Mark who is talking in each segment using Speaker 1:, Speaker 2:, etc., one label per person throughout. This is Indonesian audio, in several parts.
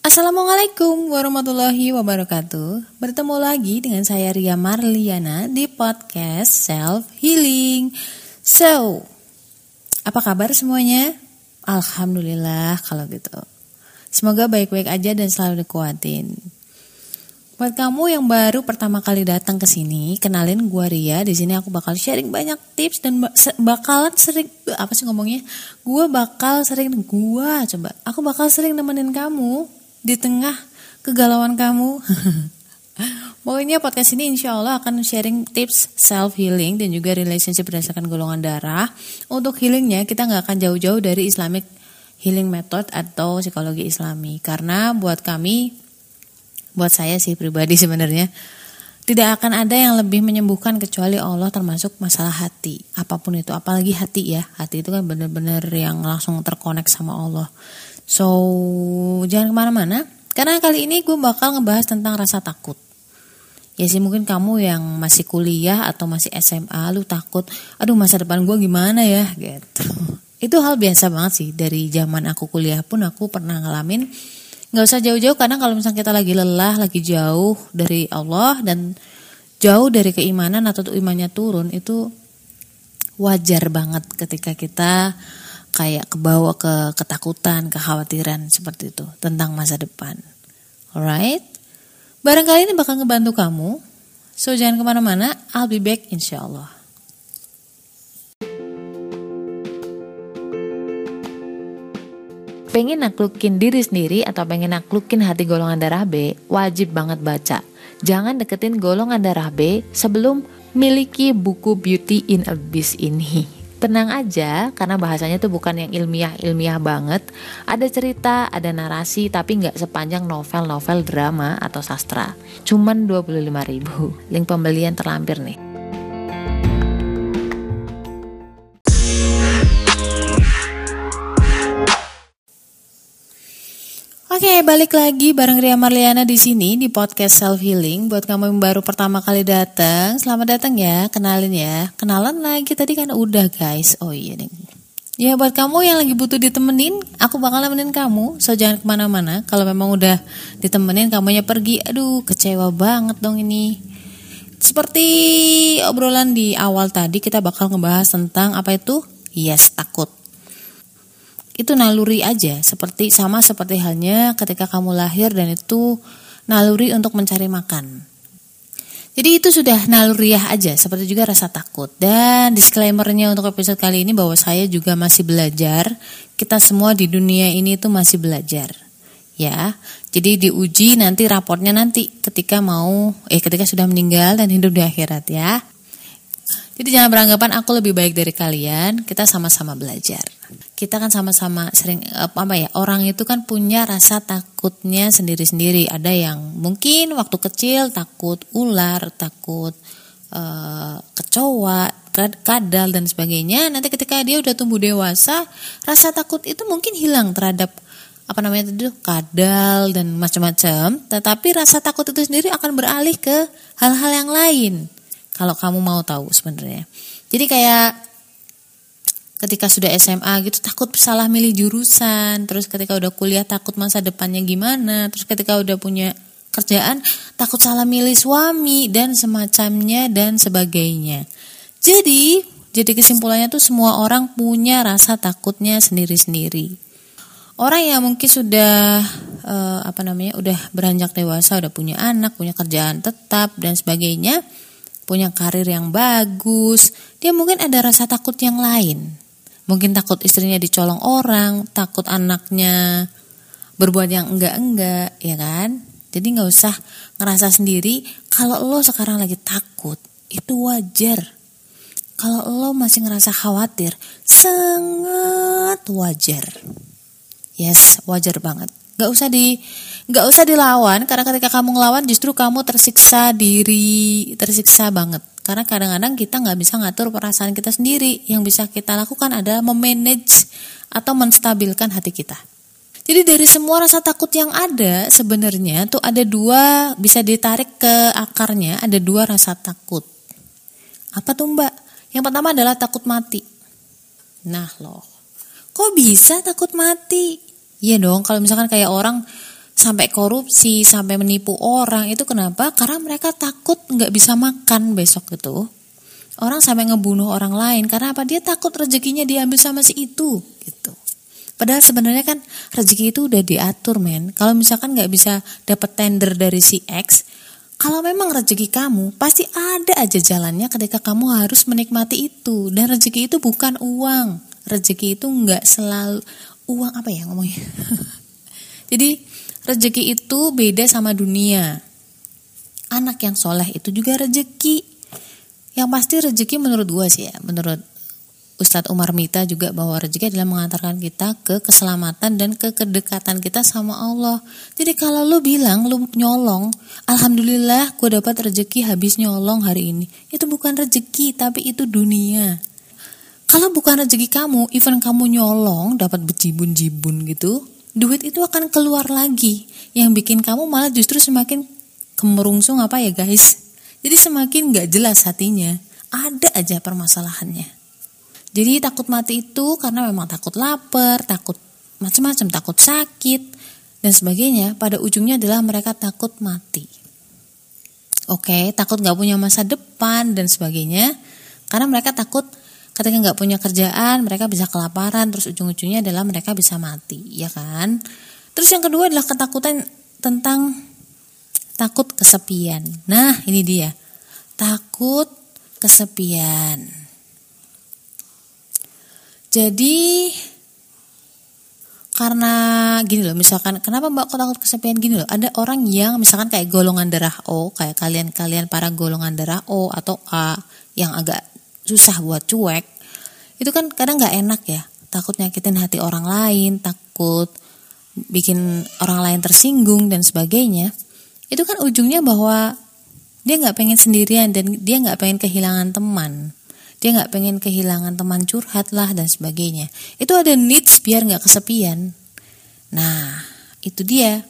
Speaker 1: Assalamualaikum warahmatullahi wabarakatuh Bertemu lagi dengan saya Ria Marliana di podcast Self Healing So, apa kabar semuanya? Alhamdulillah kalau gitu Semoga baik-baik aja dan selalu dikuatin Buat kamu yang baru pertama kali datang ke sini, kenalin gue Ria. Di sini aku bakal sharing banyak tips dan bakalan sering apa sih ngomongnya? Gue bakal sering gue coba. Aku bakal sering nemenin kamu di tengah kegalauan kamu. Pokoknya podcast ini insya Allah akan sharing tips self healing dan juga relationship berdasarkan golongan darah. Untuk healingnya kita nggak akan jauh-jauh dari Islamic healing method atau psikologi Islami karena buat kami, buat saya sih pribadi sebenarnya tidak akan ada yang lebih menyembuhkan kecuali Allah termasuk masalah hati apa pun itu apalagi hati ya hati itu kan benar-benar yang langsung terkonek sama Allah So, jangan ke mana-mana. Karena kali ini gue bakal ngebahas tentang rasa takut. Ya sih mungkin kamu yang masih kuliah atau masih SMA lu takut, aduh masa depan gue gimana ya gitu. Itu hal biasa banget sih dari zaman aku kuliah pun aku pernah ngalamin. Gak usah jauh-jauh karena kalau misalnya kita lagi lelah, lagi jauh dari Allah dan jauh dari keimanan atau imannya turun itu wajar banget ketika kita kayak kebawa ke ketakutan, kekhawatiran seperti itu tentang masa depan. Alright? Barangkali ini bakal ngebantu kamu. So jangan ke mana-mana, I'll be back insya Allah. Pengen naklukin diri sendiri atau pengen naklukin hati golongan darah B, wajib banget baca. Jangan deketin golongan darah B sebelum miliki buku Beauty in Abyss ini tenang aja karena bahasanya tuh bukan yang ilmiah-ilmiah banget. Ada cerita, ada narasi tapi nggak sepanjang novel-novel drama atau sastra. Cuman 25 ribu. Link pembelian terlampir nih. Oke, balik lagi bareng Ria Marliana di sini di podcast Self Healing. Buat kamu yang baru pertama kali datang, selamat datang ya. Kenalin ya. Kenalan lagi tadi kan udah guys. Oh iya nih. Ya buat kamu yang lagi butuh ditemenin, aku bakal nemenin kamu. So jangan ke mana-mana. Kalau memang udah ditemenin, kamunya pergi. Aduh, kecewa banget dong ini. Seperti obrolan di awal tadi, kita bakal ngebahas tentang apa itu? Yes, takut itu naluri aja seperti sama seperti halnya ketika kamu lahir dan itu naluri untuk mencari makan. Jadi itu sudah naluriah aja seperti juga rasa takut. Dan disclaimernya untuk episode kali ini bahwa saya juga masih belajar. Kita semua di dunia ini itu masih belajar. Ya. Jadi diuji nanti raportnya nanti ketika mau eh ketika sudah meninggal dan hidup di akhirat ya. Jadi jangan beranggapan aku lebih baik dari kalian, kita sama-sama belajar. Kita kan sama-sama sering apa ya, orang itu kan punya rasa takutnya sendiri-sendiri. Ada yang mungkin waktu kecil takut ular, takut uh, kecoa, kadal dan sebagainya. Nanti ketika dia udah tumbuh dewasa, rasa takut itu mungkin hilang terhadap apa namanya itu kadal dan macam-macam. Tetapi rasa takut itu sendiri akan beralih ke hal-hal yang lain kalau kamu mau tahu sebenarnya. Jadi kayak ketika sudah SMA gitu takut salah milih jurusan, terus ketika udah kuliah takut masa depannya gimana, terus ketika udah punya kerjaan takut salah milih suami dan semacamnya dan sebagainya. Jadi, jadi kesimpulannya tuh semua orang punya rasa takutnya sendiri-sendiri. Orang yang mungkin sudah uh, apa namanya, udah beranjak dewasa, udah punya anak, punya kerjaan tetap dan sebagainya, punya karir yang bagus, dia mungkin ada rasa takut yang lain. Mungkin takut istrinya dicolong orang, takut anaknya berbuat yang enggak-enggak, ya kan? Jadi nggak usah ngerasa sendiri kalau lo sekarang lagi takut, itu wajar. Kalau lo masih ngerasa khawatir, sangat wajar. Yes, wajar banget. Gak usah di nggak usah dilawan karena ketika kamu ngelawan justru kamu tersiksa diri tersiksa banget karena kadang-kadang kita nggak bisa ngatur perasaan kita sendiri. Yang bisa kita lakukan adalah memanage atau menstabilkan hati kita. Jadi dari semua rasa takut yang ada sebenarnya tuh ada dua bisa ditarik ke akarnya ada dua rasa takut. Apa tuh mbak? Yang pertama adalah takut mati. Nah loh. Kok bisa takut mati? Iya dong, kalau misalkan kayak orang sampai korupsi, sampai menipu orang itu kenapa? Karena mereka takut nggak bisa makan besok itu. Orang sampai ngebunuh orang lain karena apa? Dia takut rezekinya diambil sama si itu gitu. Padahal sebenarnya kan rezeki itu udah diatur men. Kalau misalkan nggak bisa dapat tender dari si X, kalau memang rezeki kamu pasti ada aja jalannya ketika kamu harus menikmati itu. Dan rezeki itu bukan uang. Rezeki itu nggak selalu uang apa ya ngomongnya. Jadi rezeki itu beda sama dunia. Anak yang soleh itu juga rezeki. Yang pasti rezeki menurut gue sih ya, menurut Ustadz Umar Mita juga bahwa rezeki adalah mengantarkan kita ke keselamatan dan ke kedekatan kita sama Allah. Jadi kalau lu bilang lu nyolong, alhamdulillah gue dapat rezeki habis nyolong hari ini. Itu bukan rezeki tapi itu dunia. Kalau bukan rezeki kamu, even kamu nyolong dapat bejibun-jibun gitu, duit itu akan keluar lagi. Yang bikin kamu malah justru semakin kemerungsung apa ya guys? Jadi semakin gak jelas hatinya. Ada aja permasalahannya. Jadi takut mati itu karena memang takut lapar, takut macam-macam, takut sakit dan sebagainya. Pada ujungnya adalah mereka takut mati. Oke, takut nggak punya masa depan dan sebagainya. Karena mereka takut ketika nggak punya kerjaan, mereka bisa kelaparan. Terus ujung-ujungnya adalah mereka bisa mati, ya kan? Terus yang kedua adalah ketakutan tentang takut kesepian. Nah, ini dia. Takut kesepian. Jadi karena gini loh, misalkan kenapa Mbak kok takut kesepian gini loh? Ada orang yang misalkan kayak golongan darah O, kayak kalian-kalian para golongan darah O atau A yang agak susah buat cuek. Itu kan kadang nggak enak ya, takut nyakitin hati orang lain, takut bikin orang lain tersinggung dan sebagainya. Itu kan ujungnya bahwa dia nggak pengen sendirian dan dia nggak pengen kehilangan teman. Dia nggak pengen kehilangan teman curhat lah dan sebagainya. Itu ada needs biar nggak kesepian. Nah itu dia.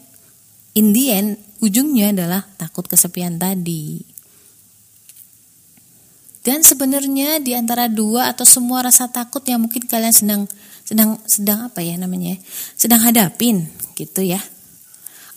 Speaker 1: In the end ujungnya adalah takut kesepian tadi dan sebenarnya di antara dua atau semua rasa takut yang mungkin kalian sedang sedang sedang apa ya namanya sedang hadapin gitu ya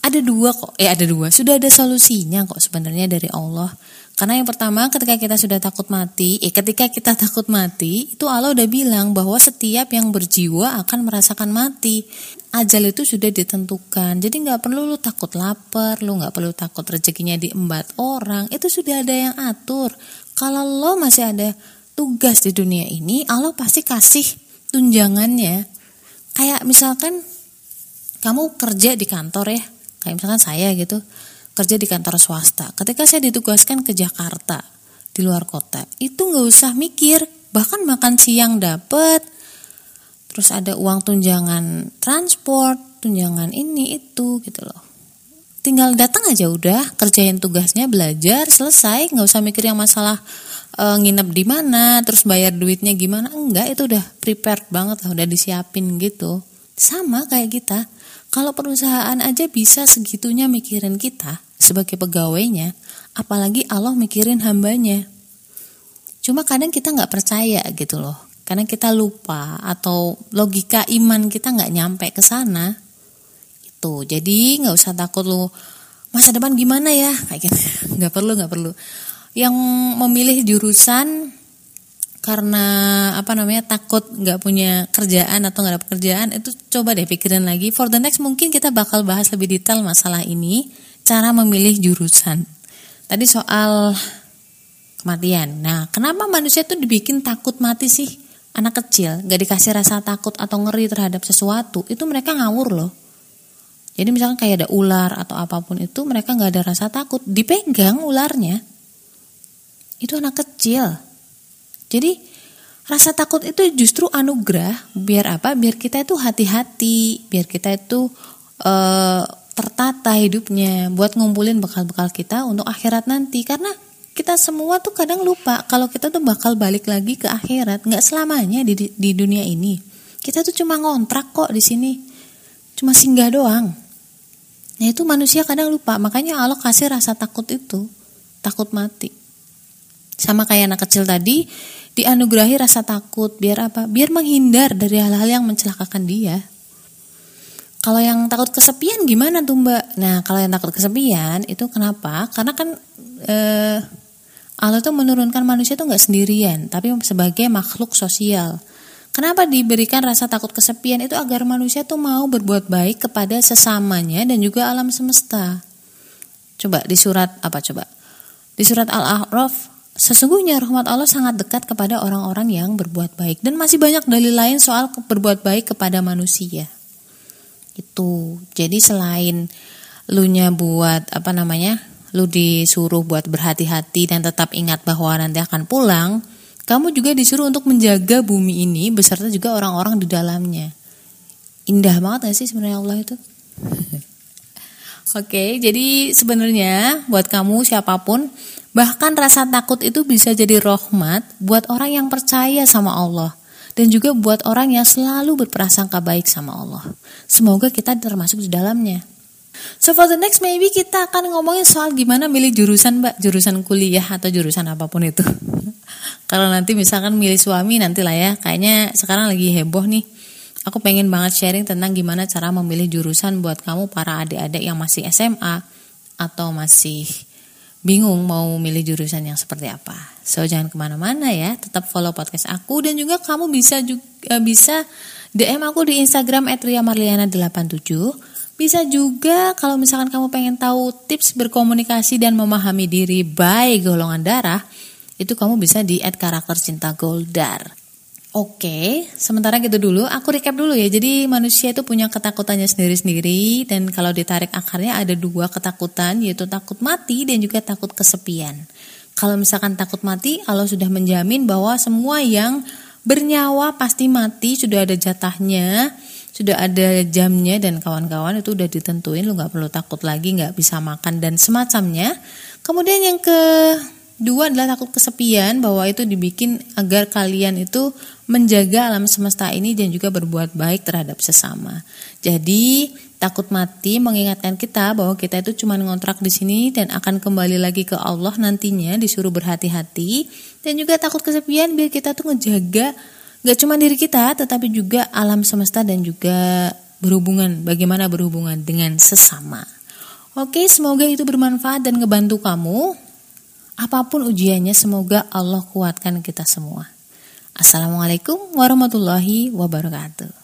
Speaker 1: ada dua kok eh ada dua sudah ada solusinya kok sebenarnya dari Allah karena yang pertama ketika kita sudah takut mati, eh ketika kita takut mati, itu Allah udah bilang bahwa setiap yang berjiwa akan merasakan mati. Ajal itu sudah ditentukan. Jadi nggak perlu lu takut lapar, lu nggak perlu takut rezekinya diembat orang. Itu sudah ada yang atur. Kalau lo masih ada tugas di dunia ini, Allah pasti kasih tunjangannya. Kayak misalkan kamu kerja di kantor ya, kayak misalkan saya gitu kerja di kantor swasta. Ketika saya ditugaskan ke Jakarta di luar kota, itu nggak usah mikir, bahkan makan siang dapet, terus ada uang tunjangan transport, tunjangan ini itu gitu loh. Tinggal datang aja udah, kerjain tugasnya, belajar, selesai, nggak usah mikir yang masalah e, nginep di mana, terus bayar duitnya gimana, enggak itu udah prepared banget lah, udah disiapin gitu. Sama kayak kita, kalau perusahaan aja bisa segitunya mikirin kita sebagai pegawainya, apalagi Allah mikirin hambanya. Cuma kadang kita nggak percaya gitu loh, karena kita lupa atau logika iman kita nggak nyampe ke sana. Itu, jadi nggak usah takut lo masa depan gimana ya, kayak gitu. Nggak perlu, nggak perlu. Yang memilih jurusan karena apa namanya takut nggak punya kerjaan atau nggak ada pekerjaan itu coba deh pikirin lagi. For the next mungkin kita bakal bahas lebih detail masalah ini cara memilih jurusan. Tadi soal kematian. Nah kenapa manusia tuh dibikin takut mati sih? Anak kecil nggak dikasih rasa takut atau ngeri terhadap sesuatu itu mereka ngawur loh jadi misalkan kayak ada ular atau apa pun itu mereka nggak ada rasa takut. Dipegang ularnya. Itu anak kecil. Jadi rasa takut itu justru anugerah. Biar apa? Biar kita itu hati-hati, biar kita itu e, tertata hidupnya. Buat ngumpulin bekal-bekal kita untuk akhirat nanti. Karena kita semua tuh kadang lupa kalau kita tuh bakal balik lagi ke akhirat. Nggak selamanya di, di dunia ini. Kita tuh cuma ngontrak kok di sini. Cuma singgah doang nah itu manusia kadang lupa makanya Allah kasih rasa takut itu takut mati sama kayak anak kecil tadi dianugerahi rasa takut biar apa? Biar menghindar dari hal-hal yang mencelakakan dia. Kalau yang takut kesepian gimana tuh Mbak? Nah, kalau yang takut kesepian itu kenapa? Karena kan eh, Allah tuh menurunkan manusia tuh nggak sendirian, tapi sebagai makhluk sosial. Kenapa diberikan rasa takut kesepian itu agar manusia tuh mau berbuat baik kepada sesamanya dan juga alam semesta. Coba di surat apa coba? Di surat Al-A'raf Sesungguhnya rahmat Allah sangat dekat kepada orang-orang yang berbuat baik dan masih banyak dalil lain soal berbuat baik kepada manusia. Itu. Jadi selain lu nya buat apa namanya? lu disuruh buat berhati-hati dan tetap ingat bahwa nanti akan pulang, kamu juga disuruh untuk menjaga bumi ini beserta juga orang-orang di dalamnya. Indah banget gak sih sebenarnya Allah itu? Oke, jadi sebenarnya buat kamu siapa pun, bahkan rasa takut itu bisa jadi rahmat buat orang yang percaya sama Allah dan juga buat orang yang selalu berprasangka baik sama Allah. Semoga kita termasuk di dalamnya. So for the next maybe kita akan ngomongin soal gimana milih jurusan mbak, jurusan kuliah atau jurusan apa pun itu. Kalau nanti misalkan milih suami nanti lah ya, kayaknya sekarang lagi heboh nih. Aku pengen banget sharing tentang gimana cara memilih jurusan buat kamu para adik-adik yang masih SMA atau masih bingung mau milih jurusan yang seperti apa. So jangan ke mana-mana ya, tetap follow podcast aku dan juga kamu bisa juga eh, bisa DM aku di Instagram @riamarliana87. Bisa juga kalau misalkan kamu pengen tahu tips berkomunikasi dan memahami diri baik golongan darah, itu kamu bisa di karakter cinta goldar. Oke, sementara gitu dulu, aku recap dulu ya. Jadi manusia itu punya ketakutannya sendiri-sendiri dan kalau ditarik akarnya ada dua ketakutan yaitu takut mati dan juga takut kesepian. Kalau misalkan takut mati, Allah sudah menjamin bahwa semua yang bernyawa pasti mati, sudah ada jatahnya, sudah ada jamnya dan kawan-kawan itu udah ditentuin, lu nggak perlu takut lagi, nggak bisa makan dan semacamnya. Kemudian yang ke Dua adalah takut kesepian bahwa itu dibikin agar kalian itu menjaga alam semesta ini dan juga berbuat baik terhadap sesama. Jadi takut mati mengingatkan kita bahwa kita itu cuma ngontrak di sini dan akan kembali lagi ke Allah nantinya disuruh berhati-hati dan juga takut kesepian biar kita tuh ngejaga gak cuma diri kita tetapi juga alam semesta dan juga berhubungan bagaimana berhubungan dengan sesama. Oke, semoga itu bermanfaat dan ngebantu kamu Apa pun ujiannya semoga Allah kuatkan kita semua. Assalamualaikum warahmatullahi wabarakatuh.